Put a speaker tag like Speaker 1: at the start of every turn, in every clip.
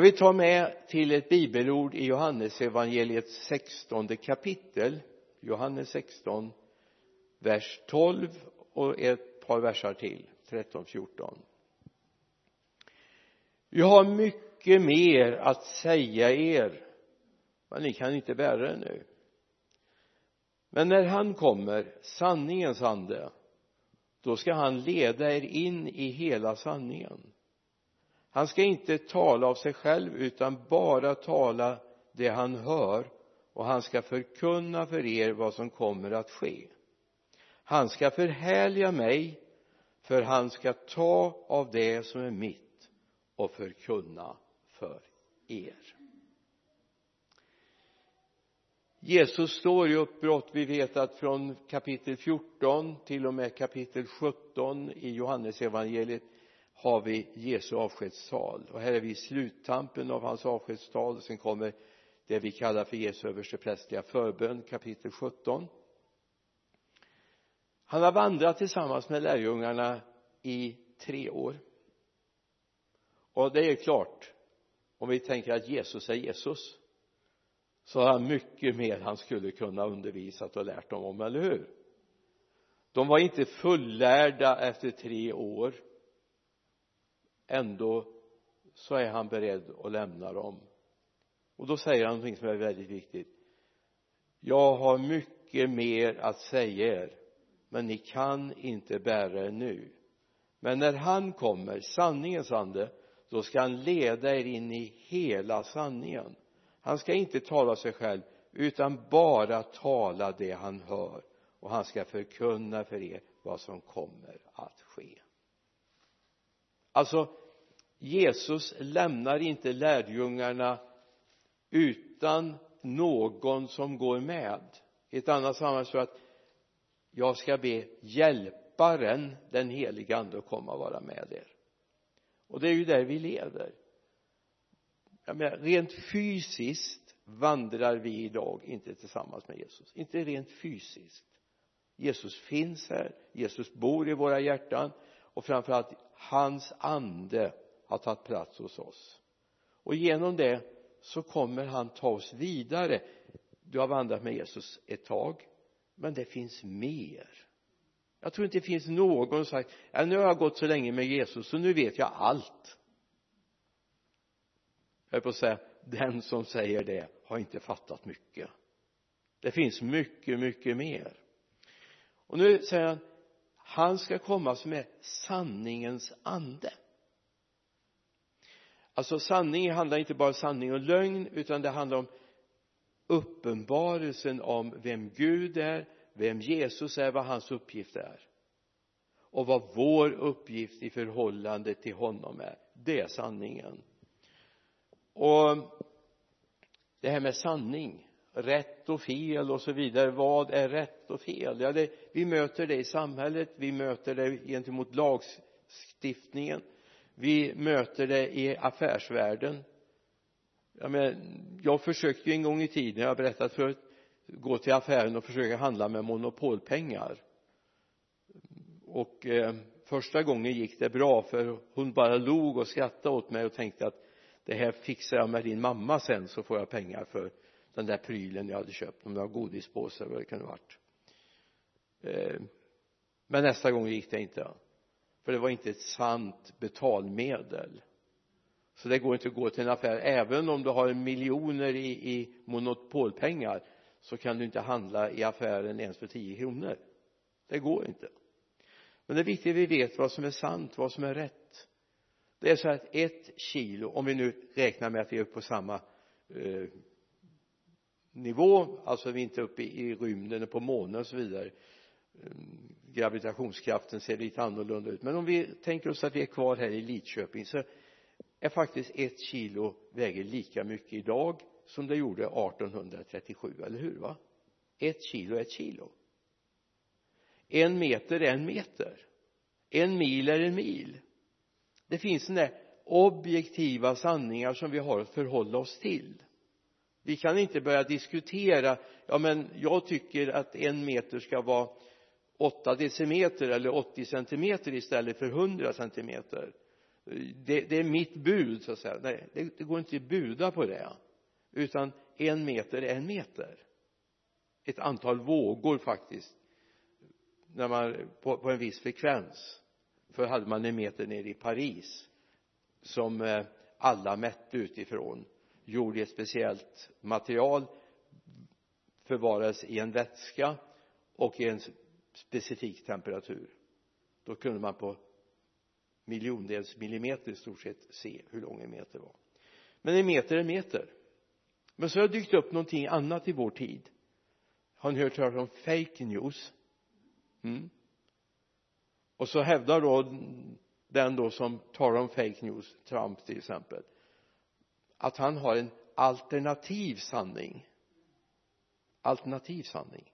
Speaker 1: jag vill ta med till ett bibelord i Johannes evangeliets sextonde kapitel. Johannes 16 vers 12 och ett par versar till 13 14 jag har mycket mer att säga er men ni kan inte bära det nu. Men när han kommer sanningens ande då ska han leda er in i hela sanningen han ska inte tala av sig själv utan bara tala det han hör och han ska förkunna för er vad som kommer att ske. Han ska förhärliga mig för han ska ta av det som är mitt och förkunna för er. Jesus står i uppbrott. Vi vet att från kapitel 14 till och med kapitel 17 i Johannesevangeliet har vi Jesu avskedstal. Och här är vi i sluttampen av hans avskedstal. Och sen kommer det vi kallar för Jesu översteprästliga förbön kapitel 17 han har vandrat tillsammans med lärjungarna i tre år. Och det är klart om vi tänker att Jesus är Jesus så har han mycket mer han skulle kunna undervisat och lärt dem om, eller hur? De var inte fullärda efter tre år ändå så är han beredd att lämna dem. Och då säger han någonting som är väldigt viktigt. Jag har mycket mer att säga er men ni kan inte bära er nu. Men när han kommer sanningens ande då ska han leda er in i hela sanningen. Han ska inte tala sig själv utan bara tala det han hör. Och han ska förkunna för er vad som kommer att ske alltså Jesus lämnar inte lärjungarna utan någon som går med. I ett annat sammanhang så att jag ska be hjälparen den helige ande att komma och vara med er. Och det är ju där vi lever. Jag menar, rent fysiskt vandrar vi idag inte tillsammans med Jesus. Inte rent fysiskt. Jesus finns här. Jesus bor i våra hjärtan och framförallt hans ande har tagit plats hos oss. Och genom det så kommer han ta oss vidare. Du har vandrat med Jesus ett tag men det finns mer. Jag tror inte det finns någon som sagt ja, nu har jag gått så länge med Jesus så nu vet jag allt. Jag är på att säga den som säger det har inte fattat mycket. Det finns mycket mycket mer. Och nu säger han han ska komma som är sanningens ande. Alltså sanning handlar inte bara om sanning och lögn utan det handlar om uppenbarelsen om vem Gud är vem Jesus är, vad hans uppgift är. Och vad vår uppgift i förhållande till honom är. Det är sanningen. Och det här med sanning rätt och fel och så vidare vad är rätt och fel? Ja det, vi möter det i samhället vi möter det gentemot lagstiftningen vi möter det i affärsvärlden. Jag menar, jag försökte ju en gång i tiden, jag har berättat förut gå till affären och försöka handla med monopolpengar. Och eh, första gången gick det bra för hon bara log och skrattade åt mig och tänkte att det här fixar jag med din mamma sen så får jag pengar för den där prylen jag hade köpt om det var godispåse eller vad det kunde varit. Eh, men nästa gång gick det inte för det var inte ett sant betalmedel. Så det går inte att gå till en affär. Även om du har miljoner i, i monopolpengar så kan du inte handla i affären ens för tio kronor. Det går inte. Men det är viktigt att vi vet vad som är sant, vad som är rätt. Det är så att ett kilo om vi nu räknar med att vi är på samma eh, nivå alltså vi är inte uppe i, i rymden och på månen och så vidare Eh, gravitationskraften ser lite annorlunda ut. Men om vi tänker oss att vi är kvar här i Lidköping så är faktiskt ett kilo väger lika mycket idag som det gjorde 1837 eller hur va? Ett kilo är ett kilo. En meter är en meter. En mil är en mil. Det finns sådana där objektiva sanningar som vi har att förhålla oss till. Vi kan inte börja diskutera ja men jag tycker att en meter ska vara 8 decimeter eller 80 centimeter istället för 100 centimeter. Det, det är mitt bud så att säga. Nej det, det går inte att buda på det utan en meter är en meter. Ett antal vågor faktiskt när man på, på en viss frekvens. För hade man en meter nere i Paris som eh, alla mätte utifrån gjord i ett speciellt material förvarades i en vätska och i en specifik temperatur då kunde man på miljondels millimeter i stort sett se hur lång en meter var. Men en meter är en meter. Men så har det dykt upp någonting annat i vår tid. Har ni hört talas om fake news? Mm. och så hävdar då den då som talar om fake news Trump till exempel att han har en alternativ sanning. Alternativ sanning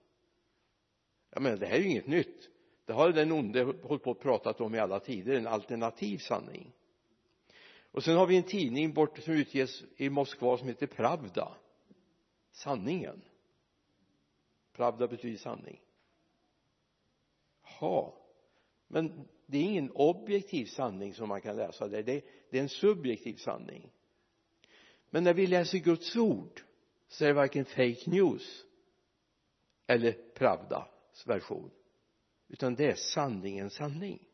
Speaker 1: jag menar det här är ju inget nytt. Det har den onde hållit på och pratat om i alla tider en alternativ sanning. Och sen har vi en tidning bort som utges i Moskva som heter Pravda. Sanningen. Pravda betyder sanning. Ja men det är ingen objektiv sanning som man kan läsa där. Det, det är en subjektiv sanning. Men när vi läser Guds ord så är det varken fake news eller Pravda version. Utan det är sanningens sanning.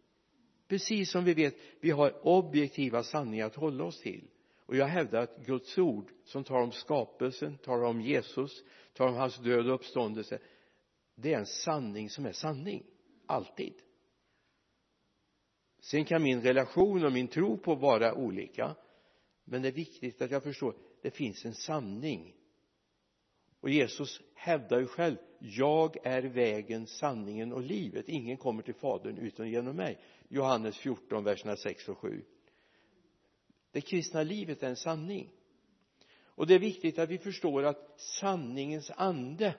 Speaker 1: Precis som vi vet vi har objektiva sanningar att hålla oss till. Och jag hävdar att Guds ord som talar om skapelsen, talar om Jesus, talar om hans död och uppståndelse det är en sanning som är sanning. Alltid. Sen kan min relation och min tro på vara olika men det är viktigt att jag förstår det finns en sanning och Jesus hävdar ju själv jag är vägen, sanningen och livet. Ingen kommer till fadern utan genom mig. Johannes 14 verserna 6 och 7 det kristna livet är en sanning. Och det är viktigt att vi förstår att sanningens ande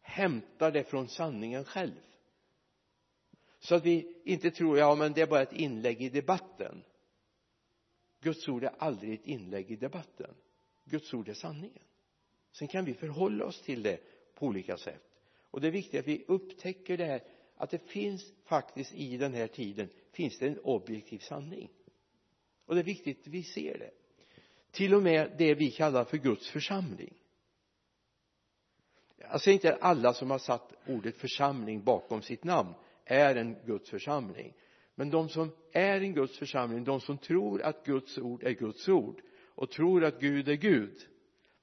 Speaker 1: hämtar det från sanningen själv. Så att vi inte tror ja men det är bara ett inlägg i debatten. Guds ord är aldrig ett inlägg i debatten. Guds ord är sanningen sen kan vi förhålla oss till det på olika sätt. Och det är viktigt att vi upptäcker det här att det finns faktiskt i den här tiden finns det en objektiv sanning. Och det är viktigt att vi ser det. Till och med det vi kallar för Guds församling. Alltså inte alla som har satt ordet församling bakom sitt namn är en Guds församling. Men de som är en Guds församling de som tror att Guds ord är Guds ord och tror att Gud är Gud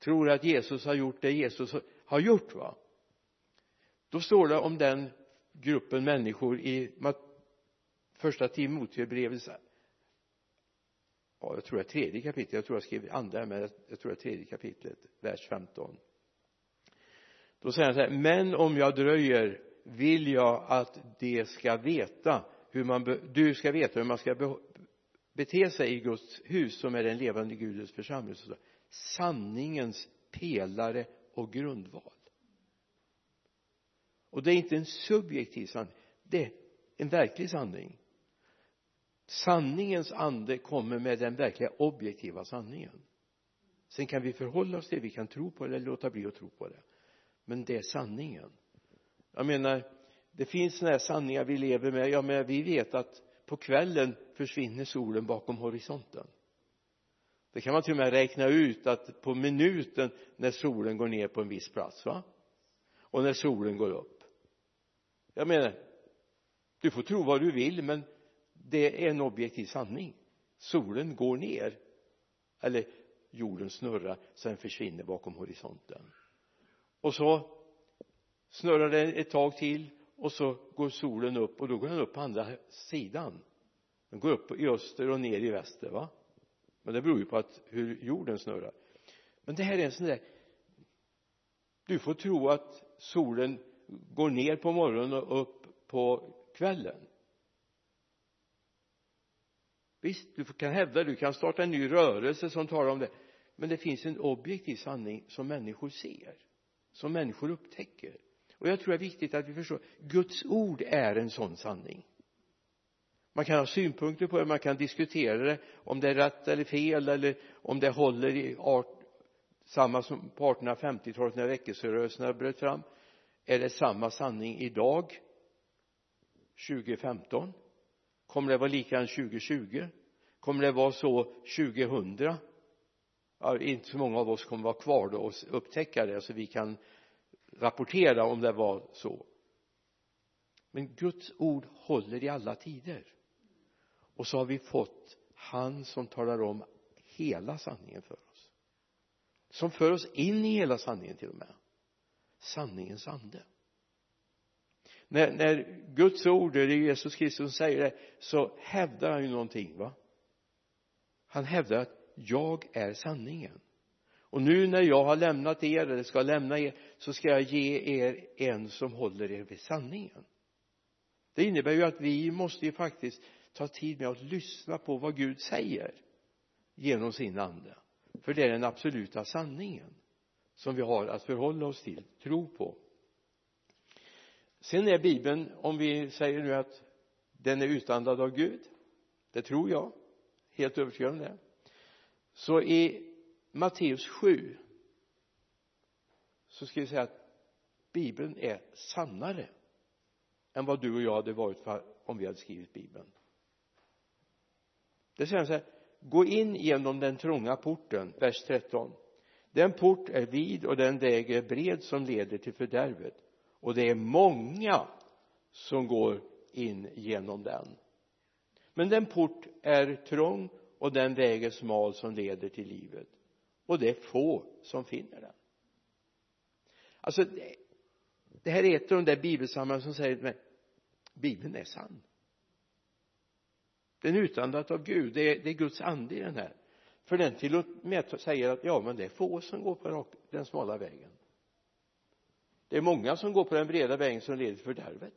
Speaker 1: tror att Jesus har gjort det Jesus har gjort va? Då står det om den gruppen människor i första Timoteusbrevet. Ja, jag tror det är tredje kapitlet. Jag tror jag skrev andra men jag tror det är tredje kapitlet vers 15 då säger han så här men om jag dröjer vill jag att de ska veta hur man du ska veta hur man ska bete sig i Guds hus som är den levande Gudens församling sanningens pelare och grundval. Och det är inte en subjektiv sanning det är en verklig sanning. Sanningens ande kommer med den verkliga objektiva sanningen. Sen kan vi förhålla oss till det vi kan tro på det eller låta bli att tro på det. Men det är sanningen. Jag menar det finns sådana här sanningar vi lever med. Ja men vi vet att på kvällen försvinner solen bakom horisonten det kan man till och med räkna ut att på minuten när solen går ner på en viss plats va? Och när solen går upp. Jag menar du får tro vad du vill men det är en objektiv sanning. Solen går ner. Eller jorden snurrar sen försvinner bakom horisonten. Och så snurrar den ett tag till och så går solen upp och då går den upp på andra sidan. Den går upp i öster och ner i väster va? Men det beror ju på att hur jorden snurrar. Men det här är en sån där du får tro att solen går ner på morgonen och upp på kvällen. Visst du kan hävda du kan starta en ny rörelse som talar om det. Men det finns en objektiv sanning som människor ser som människor upptäcker. Och jag tror det är viktigt att vi förstår Guds ord är en sån sanning man kan ha synpunkter på det, man kan diskutera det om det är rätt eller fel eller om det håller i art, samma som på 1850-talet när väckelserörelserna bröt fram. Är det samma sanning idag 2015 kommer det vara likadant 2020 kommer det vara så 2000 ja, inte så många av oss kommer vara kvar då och upptäcka det så vi kan rapportera om det var så. Men Guds ord håller i alla tider och så har vi fått han som talar om hela sanningen för oss. Som för oss in i hela sanningen till och med. Sanningens ande. När, när Guds ord, eller Jesus Kristus säger det så hävdar han ju någonting va? Han hävdar att jag är sanningen. Och nu när jag har lämnat er eller ska lämna er så ska jag ge er en som håller er vid sanningen. Det innebär ju att vi måste ju faktiskt ta tid med att lyssna på vad Gud säger genom sin ande. För det är den absoluta sanningen som vi har att förhålla oss till, tro på. Sen är bibeln om vi säger nu att den är utandad av Gud det tror jag helt övertygad om det så i Matteus 7 så ska vi säga att bibeln är sannare än vad du och jag hade varit för om vi hade skrivit bibeln det säger han så här gå in genom den trånga porten vers 13 den port är vid och den väg är bred som leder till fördärvet. Och det är många som går in genom den. Men den port är trång och den väg är smal som leder till livet. Och det är få som finner den. Alltså det här är ett av de där bibelsammanhang som säger men bibeln är sann den är utandad av Gud det är, det är Guds ande i den här. För den till och med säger att ja men det är få som går på den smala vägen. Det är många som går på den breda vägen som leder till fördärvet.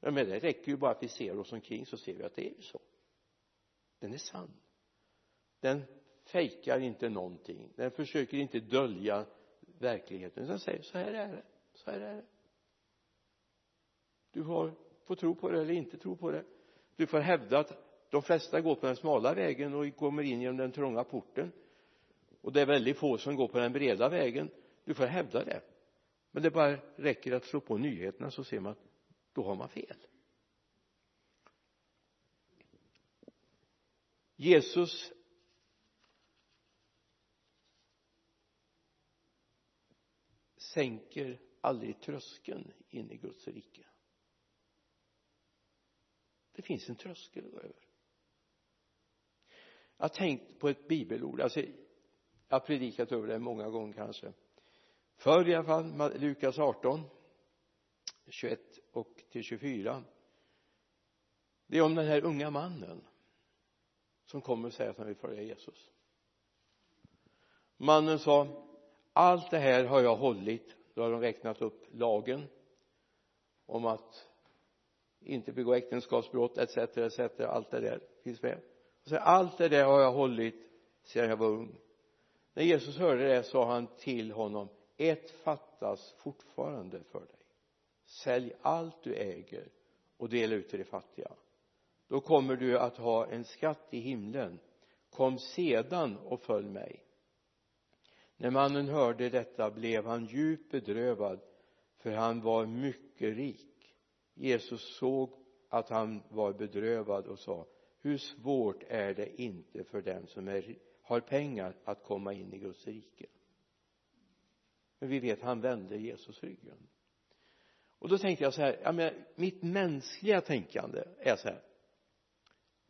Speaker 1: Ja, men det räcker ju bara att vi ser oss omkring så ser vi att det är ju så. Den är sann. Den fejkar inte någonting. Den försöker inte dölja verkligheten. Utan säger så här är det. Så här är det. Du har, får tro på det eller inte tro på det du får hävda att de flesta går på den smala vägen och kommer in genom den trånga porten. Och det är väldigt få som går på den breda vägen. Du får hävda det. Men det bara räcker att slå på nyheterna så ser man att då har man fel. Jesus sänker aldrig tröskeln in i Guds rike det finns en tröskel att gå över. Jag har tänkt på ett bibelord. Alltså jag har predikat över det många gånger kanske. Förr i alla fall Lukas 18 21 och till 24 det är om den här unga mannen som kommer och säger att han vill följa Jesus. Mannen sa allt det här har jag hållit. Då har de räknat upp lagen om att inte begå äktenskapsbrott etc etc allt det där finns med. Och så allt det där har jag hållit sedan jag var ung. När Jesus hörde det sa han till honom ett fattas fortfarande för dig. Sälj allt du äger och dela ut till de fattiga. Då kommer du att ha en skatt i himlen. Kom sedan och följ mig. När mannen hörde detta blev han djupt bedrövad för han var mycket rik. Jesus såg att han var bedrövad och sa hur svårt är det inte för den som är, har pengar att komma in i Guds rike. Men vi vet han vände Jesus ryggen. Och då tänkte jag så här ja men mitt mänskliga tänkande är så här.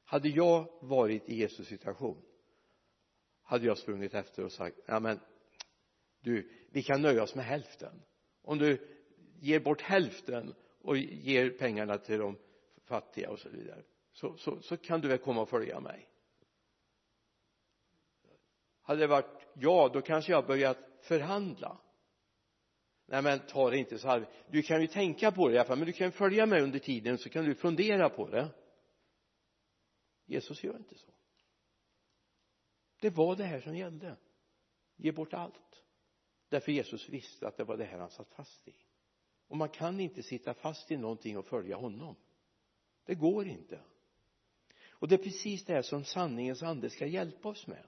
Speaker 1: Hade jag varit i Jesus situation hade jag sprungit efter och sagt ja men du vi kan nöja oss med hälften. Om du ger bort hälften och ger pengarna till de fattiga och så vidare så, så, så kan du väl komma och följa mig. Hade det varit ja då kanske jag börjat förhandla. Nej men ta det inte så här. Du kan ju tänka på det i alla fall men du kan följa mig under tiden så kan du fundera på det. Jesus gör inte så. Det var det här som gällde. Ge bort allt. Därför Jesus visste att det var det här han satt fast i och man kan inte sitta fast i någonting och följa honom. Det går inte. Och det är precis det här som sanningens ande ska hjälpa oss med.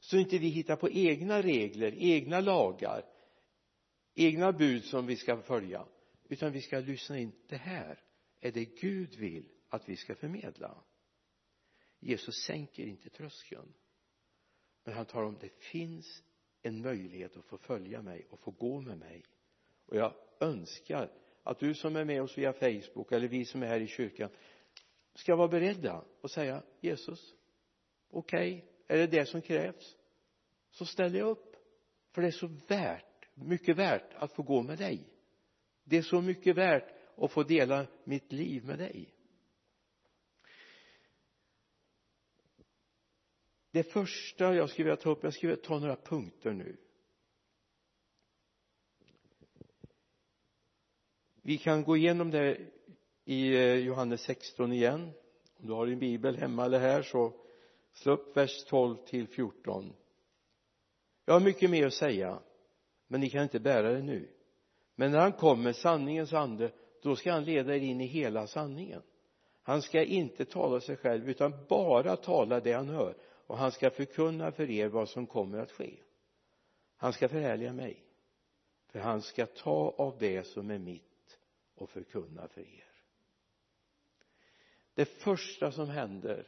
Speaker 1: Så inte vi hittar på egna regler, egna lagar egna bud som vi ska följa utan vi ska lyssna in det här är det Gud vill att vi ska förmedla. Jesus sänker inte tröskeln men han talar om det finns en möjlighet att få följa mig och få gå med mig och jag önskar att du som är med oss via Facebook eller vi som är här i kyrkan ska vara beredda och säga Jesus okej okay, är det det som krävs? Så ställer jag upp. För det är så värt mycket värt att få gå med dig. Det är så mycket värt att få dela mitt liv med dig. Det första jag skulle vilja ta upp jag skulle vilja ta några punkter nu. Vi kan gå igenom det i eh, Johannes 16 igen. Om du har din bibel hemma eller här så slå upp vers 12 till 14 jag har mycket mer att säga men ni kan inte bära det nu. Men när han kommer sanningens ande då ska han leda er in i hela sanningen. Han ska inte tala sig själv utan bara tala det han hör och han ska förkunna för er vad som kommer att ske. Han ska förhärliga mig för han ska ta av det som är mitt och förkunna för er. Det första som händer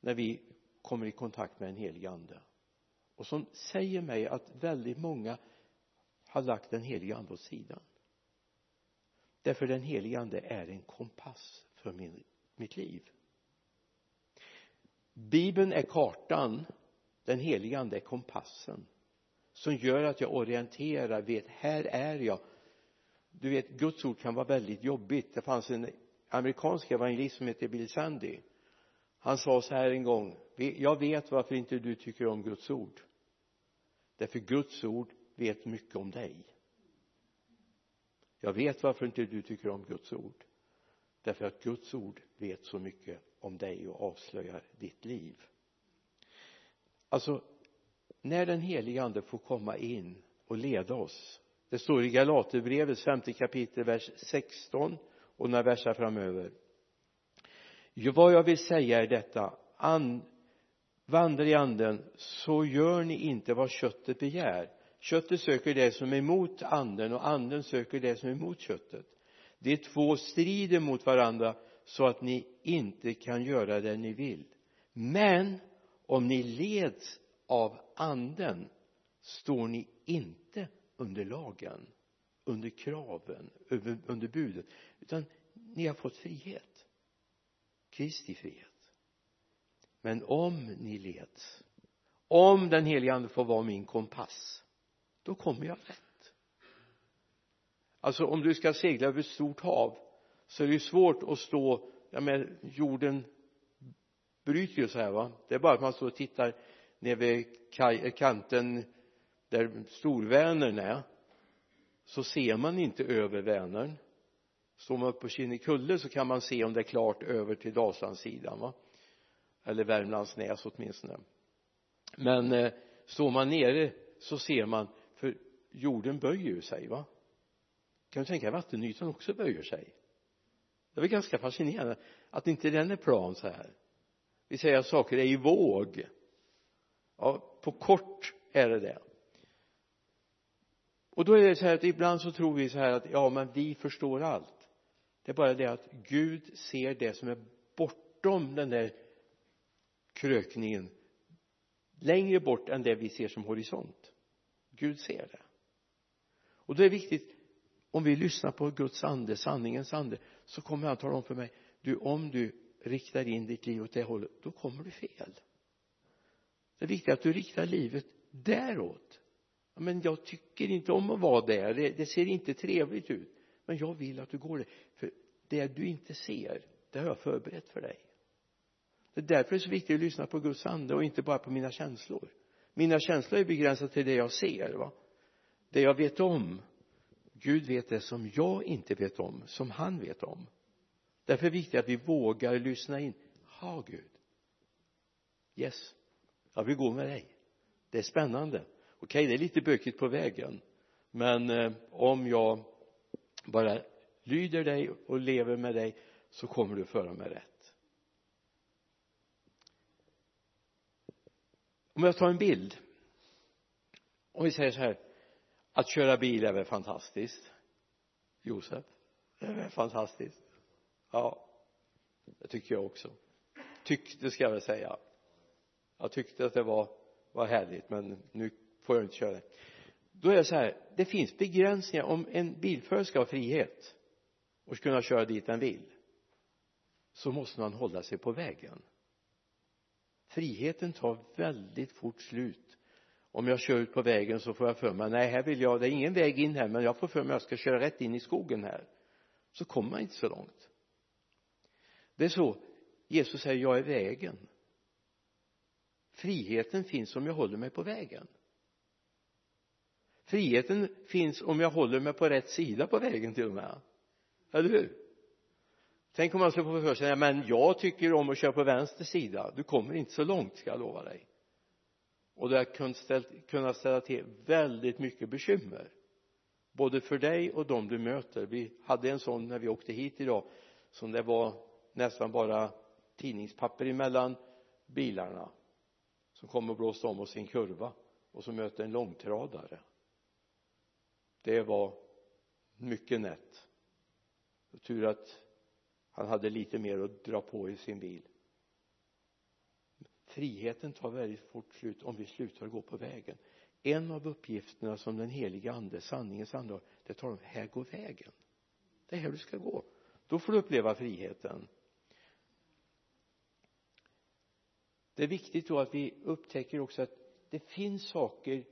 Speaker 1: när vi kommer i kontakt med en helig ande och som säger mig att väldigt många har lagt den heliga ande åt sidan därför den heliga ande är en kompass för min, mitt liv. Bibeln är kartan den heliga ande är kompassen som gör att jag orienterar, vet här är jag du vet Guds ord kan vara väldigt jobbigt. Det fanns en amerikansk evangelist som hette Bill Sandy. Han sa så här en gång jag vet varför inte du tycker om Guds ord. Därför Guds ord vet mycket om dig. Jag vet varför inte du tycker om Guds ord. Därför att Guds ord vet så mycket om dig och avslöjar ditt liv. Alltså när den helige ande får komma in och leda oss det står i Galaterbrevets femte kapitel vers 16 och några verser framöver. Vad jag vill säga är detta. And, vandra i anden så gör ni inte vad köttet begär. Köttet söker det som är emot anden och anden söker det som är emot köttet. De två strider mot varandra så att ni inte kan göra det ni vill. Men om ni leds av anden står ni inte under lagen under kraven under budet. Utan ni har fått frihet. Kristi frihet. Men om ni leds om den helige ande får vara min kompass då kommer jag rätt. Alltså om du ska segla över ett stort hav så är det ju svårt att stå ja men jorden bryter ju så här va. Det är bara att man står och tittar ner vid kanten där storvänern är så ser man inte över Vänern. Står man uppe på Kinnekulle så kan man se om det är klart över till Dalslandssidan va? Eller Värmlandsnäs åtminstone. Men eh, står man nere så ser man för jorden böjer ju sig va? Kan du tänka dig vattenytan också böjer sig? Det är väl ganska fascinerande att inte den är plan så här. Vi säger att saker är i våg. Ja på kort är det det och då är det så här att ibland så tror vi så här att ja men vi förstår allt. Det är bara det att Gud ser det som är bortom den där krökningen längre bort än det vi ser som horisont. Gud ser det. Och det är viktigt om vi lyssnar på Guds ande, sanningens ande så kommer han tala om för mig du om du riktar in ditt liv åt det hållet då kommer du fel. Det är viktigt att du riktar livet däråt men jag tycker inte om att vara där. Det, det ser inte trevligt ut. Men jag vill att du går det för det du inte ser det har jag förberett för dig. Det är därför det är så viktigt att lyssna på Guds ande och inte bara på mina känslor. Mina känslor är begränsade till det jag ser va? Det jag vet om. Gud vet det som jag inte vet om som han vet om. Därför är det viktigt att vi vågar lyssna in. Ha Gud. Yes. Jag vill gå med dig. Det är spännande okej okay, det är lite bökigt på vägen men eh, om jag bara lyder dig och lever med dig så kommer du föra mig rätt. Om jag tar en bild om vi säger så här att köra bil är väl fantastiskt? Josef det är väl fantastiskt? Ja det tycker jag också. Tyckte ska jag väl säga. Jag tyckte att det var var härligt men nu får jag inte köra. Det då är det så här det finns begränsningar om en bilförare ska ha frihet och kunna köra dit den vill så måste man hålla sig på vägen. Friheten tar väldigt fort slut. Om jag kör ut på vägen så får jag för mig nej här vill jag det är ingen väg in här men jag får för mig att jag ska köra rätt in i skogen här. Så kommer man inte så långt. Det är så Jesus säger jag är vägen. Friheten finns om jag håller mig på vägen friheten finns om jag håller mig på rätt sida på vägen till och med. Eller hur? Tänk om man skulle få för sig men jag tycker om att köra på vänster sida. Du kommer inte så långt ska jag lova dig. Och det har kunnat ställa till väldigt mycket bekymmer. Både för dig och de du möter. Vi hade en sån när vi åkte hit idag som det var nästan bara tidningspapper emellan bilarna som kom och blåste om oss i en kurva och som möter en långtradare det var mycket nätt. Tur att han hade lite mer att dra på i sin bil. Friheten tar väldigt fort slut om vi slutar gå på vägen. En av uppgifterna som den heliga ande sanningens ande har det talar om här går vägen. Det är här du ska gå. Då får du uppleva friheten. Det är viktigt då att vi upptäcker också att det finns saker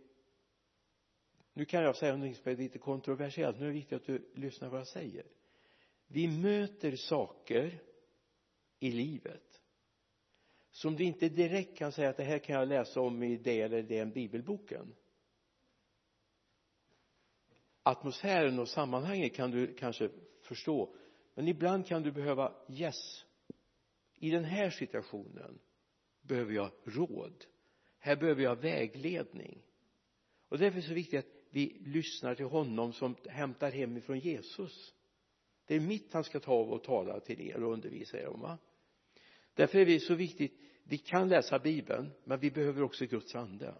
Speaker 1: nu kan jag säga någonting som är lite kontroversiellt. Nu är det viktigt att du lyssnar vad jag säger. Vi möter saker i livet som du inte direkt kan säga att det här kan jag läsa om i det eller den bibelboken. Atmosfären och sammanhanget kan du kanske förstå men ibland kan du behöva yes i den här situationen behöver jag råd. Här behöver jag vägledning. Och därför är det så viktigt att vi lyssnar till honom som hämtar hem ifrån Jesus. Det är mitt han ska ta och tala till er och undervisa er om va? Därför är det så viktigt. Vi kan läsa bibeln men vi behöver också Guds ande.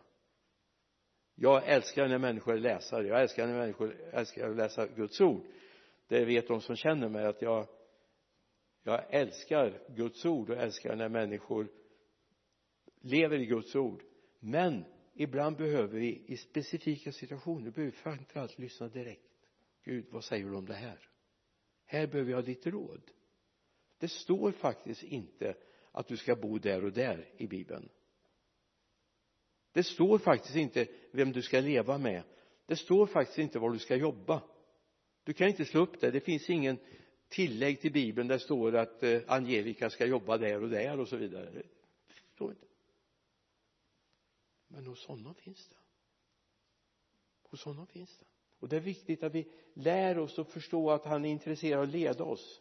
Speaker 1: Jag älskar när människor är läsare jag älskar när människor älskar att läsa Guds ord. Det vet de som känner mig att jag jag älskar Guds ord och älskar när människor lever i Guds ord. Men ibland behöver vi i specifika situationer behöver vi framförallt lyssna direkt. Gud vad säger du om det här? Här behöver jag ditt råd. Det står faktiskt inte att du ska bo där och där i bibeln. Det står faktiskt inte vem du ska leva med. Det står faktiskt inte var du ska jobba. Du kan inte slå upp det. Det finns ingen tillägg till bibeln där det står att eh, Angelica ska jobba där och där och så vidare. Det står inte men hos honom finns det. Hos honom finns det. Och det är viktigt att vi lär oss och förstå att han är intresserad av att leda oss.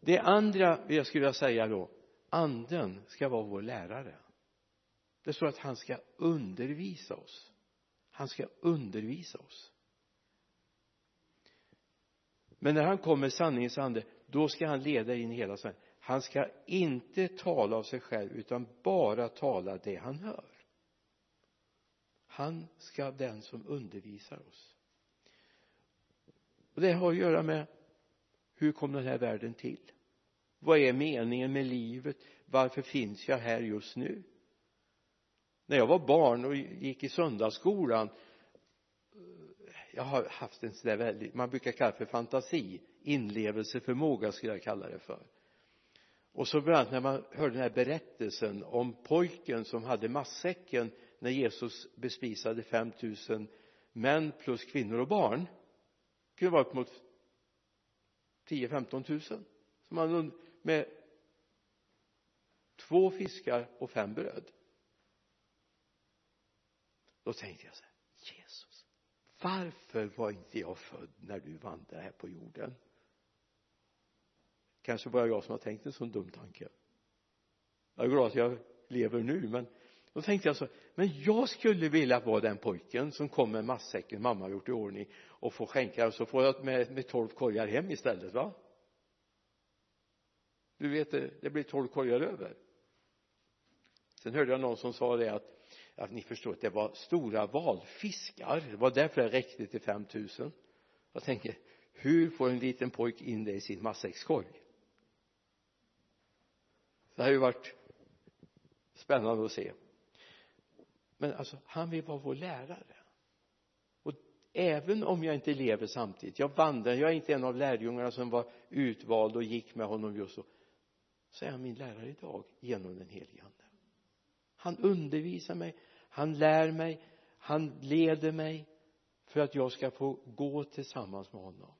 Speaker 1: Det andra jag skulle vilja säga då anden ska vara vår lärare. Det står att han ska undervisa oss. Han ska undervisa oss. Men när han kommer sanningens ande då ska han leda in hela Sverige han ska inte tala av sig själv utan bara tala det han hör. Han ska den som undervisar oss. Och det har att göra med hur kom den här världen till? Vad är meningen med livet? Varför finns jag här just nu? När jag var barn och gick i söndagsskolan jag har haft en sån där väldigt man brukar kalla det för fantasi inlevelseförmåga skulle jag kalla det för och så bland annat när man hörde den här berättelsen om pojken som hade matsäcken när Jesus bespisade 5000 män plus kvinnor och barn det kunde vara upp mot 10 15 000 som han med två fiskar och fem bröd. Då tänkte jag så här Jesus varför var inte jag född när du vandrade här på jorden? Kanske bara jag som har tänkt en sån dum tanke. Jag är glad att jag lever nu men då tänkte jag så men jag skulle vilja vara den pojken som kommer med matsäcken mamma har gjort i ordning och får skänka och så får jag med, med tolv korgar hem istället va? Du vet det, det blir tolv korgar över. Sen hörde jag någon som sa det att att ni förstår att det var stora valfiskar. Det var därför det räckte till 5000 jag tänker hur får en liten pojk in det i sin matsäckskorg? Det har ju varit spännande att se. Men alltså han vill vara vår lärare. Och även om jag inte lever samtidigt jag vandrar, jag är inte en av lärjungarna som var utvald och gick med honom just så så är han min lärare idag genom den helige ande. Han undervisar mig han lär mig han leder mig för att jag ska få gå tillsammans med honom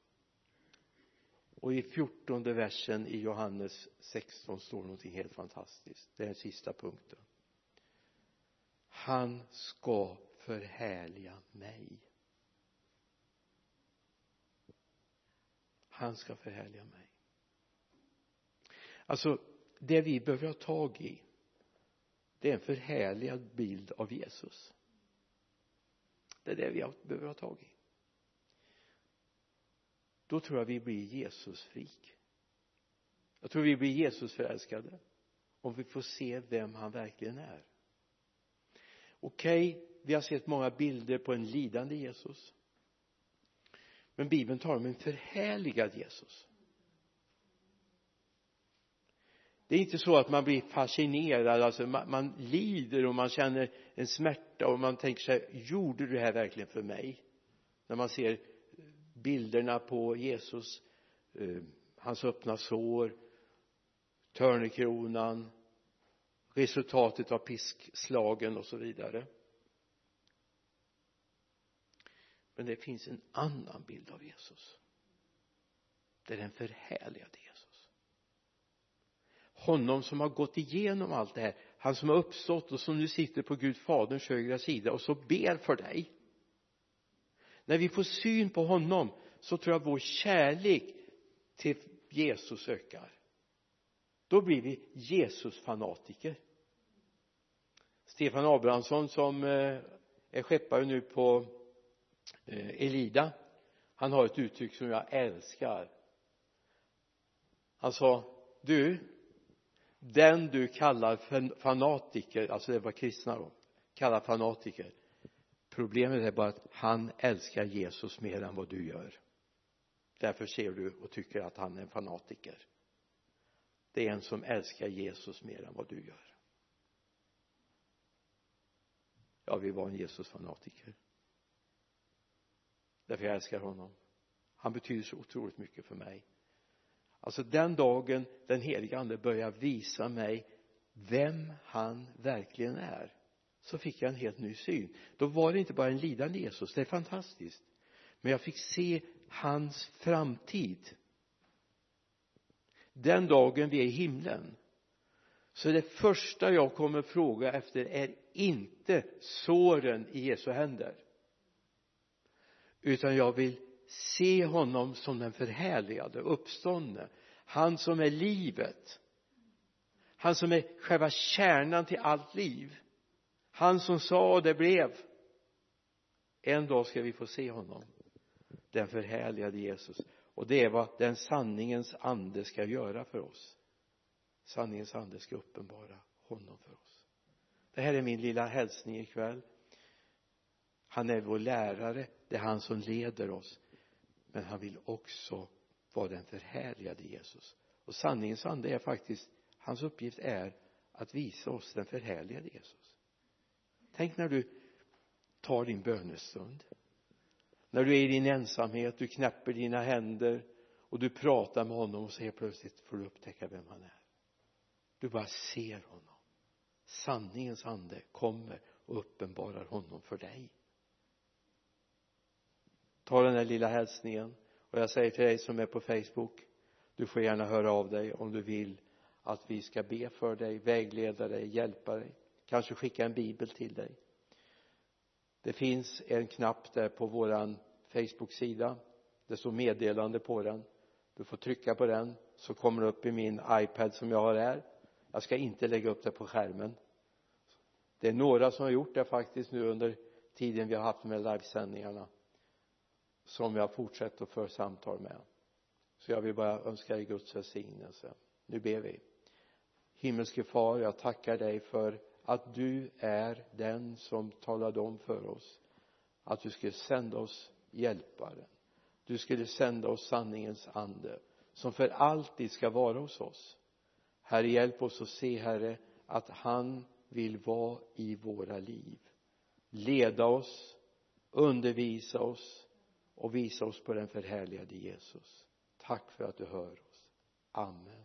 Speaker 1: och i fjortonde versen i Johannes 16 står någonting helt fantastiskt. Det är den sista punkten. Han ska förhärliga mig. Han ska förhärliga mig. Alltså det vi behöver ha tag i det är en förhärligad bild av Jesus. Det är det vi behöver ha tag i då tror jag vi blir Jesusfrik jag tror vi blir Jesusförälskade om vi får se vem han verkligen är. Okej okay, vi har sett många bilder på en lidande Jesus. Men bibeln talar om en förhärligad Jesus. Det är inte så att man blir fascinerad alltså man, man lider och man känner en smärta och man tänker sig gjorde du det här verkligen för mig? När man ser bilderna på Jesus eh, hans öppna sår törnekronan resultatet av piskslagen och så vidare. Men det finns en annan bild av Jesus. Det är den förhärligade Jesus. Honom som har gått igenom allt det här han som har uppstått och som nu sitter på Gud faderns högra sida och så ber för dig när vi får syn på honom så tror jag vår kärlek till Jesus ökar. Då blir vi Jesus-fanatiker. Stefan Abrahamsson som eh, är skeppare nu på eh, Elida han har ett uttryck som jag älskar. Han sa du den du kallar fanatiker alltså det var kristna då kallar fanatiker problemet är bara att han älskar Jesus mer än vad du gör. Därför ser du och tycker att han är en fanatiker. Det är en som älskar Jesus mer än vad du gör. Jag vill vara en Jesus-fanatiker. Därför jag älskar honom. Han betyder så otroligt mycket för mig. Alltså den dagen den helige ande börjar visa mig vem han verkligen är så fick jag en helt ny syn. Då var det inte bara en lidande Jesus det är fantastiskt. Men jag fick se hans framtid. Den dagen vi är i himlen så det första jag kommer fråga efter är inte såren i Jesu händer? Utan jag vill se honom som den förhärligade, uppståndne. Han som är livet. Han som är själva kärnan till allt liv han som sa och det blev. En dag ska vi få se honom. Den förhärligade Jesus. Och det är vad den sanningens ande ska göra för oss. Sanningens ande ska uppenbara honom för oss. Det här är min lilla hälsning ikväll. Han är vår lärare. Det är han som leder oss. Men han vill också vara den förhärligade Jesus. Och sanningens ande är faktiskt hans uppgift är att visa oss den förhärligade Jesus tänk när du tar din bönestund när du är i din ensamhet du knäpper dina händer och du pratar med honom och så helt plötsligt får du upptäcka vem han är. Du bara ser honom. Sanningens ande kommer och uppenbarar honom för dig. Ta den här lilla hälsningen och jag säger till dig som är på Facebook du får gärna höra av dig om du vill att vi ska be för dig, vägleda dig, hjälpa dig kanske skicka en bibel till dig. Det finns en knapp där på våran Facebook-sida. Det står meddelande på den. Du får trycka på den så kommer det upp i min iPad som jag har här. Jag ska inte lägga upp det på skärmen. Det är några som har gjort det faktiskt nu under tiden vi har haft med livesändningarna som jag fortsätter att föra samtal med. Så jag vill bara önska dig Guds välsignelse. Nu ber vi. Himmelske far jag tackar dig för att du är den som talade om för oss att du skulle sända oss hjälparen du skulle sända oss sanningens ande som för alltid ska vara hos oss. Herre hjälp oss att se herre att han vill vara i våra liv. Leda oss undervisa oss och visa oss på den förhärligade Jesus. Tack för att du hör oss. Amen.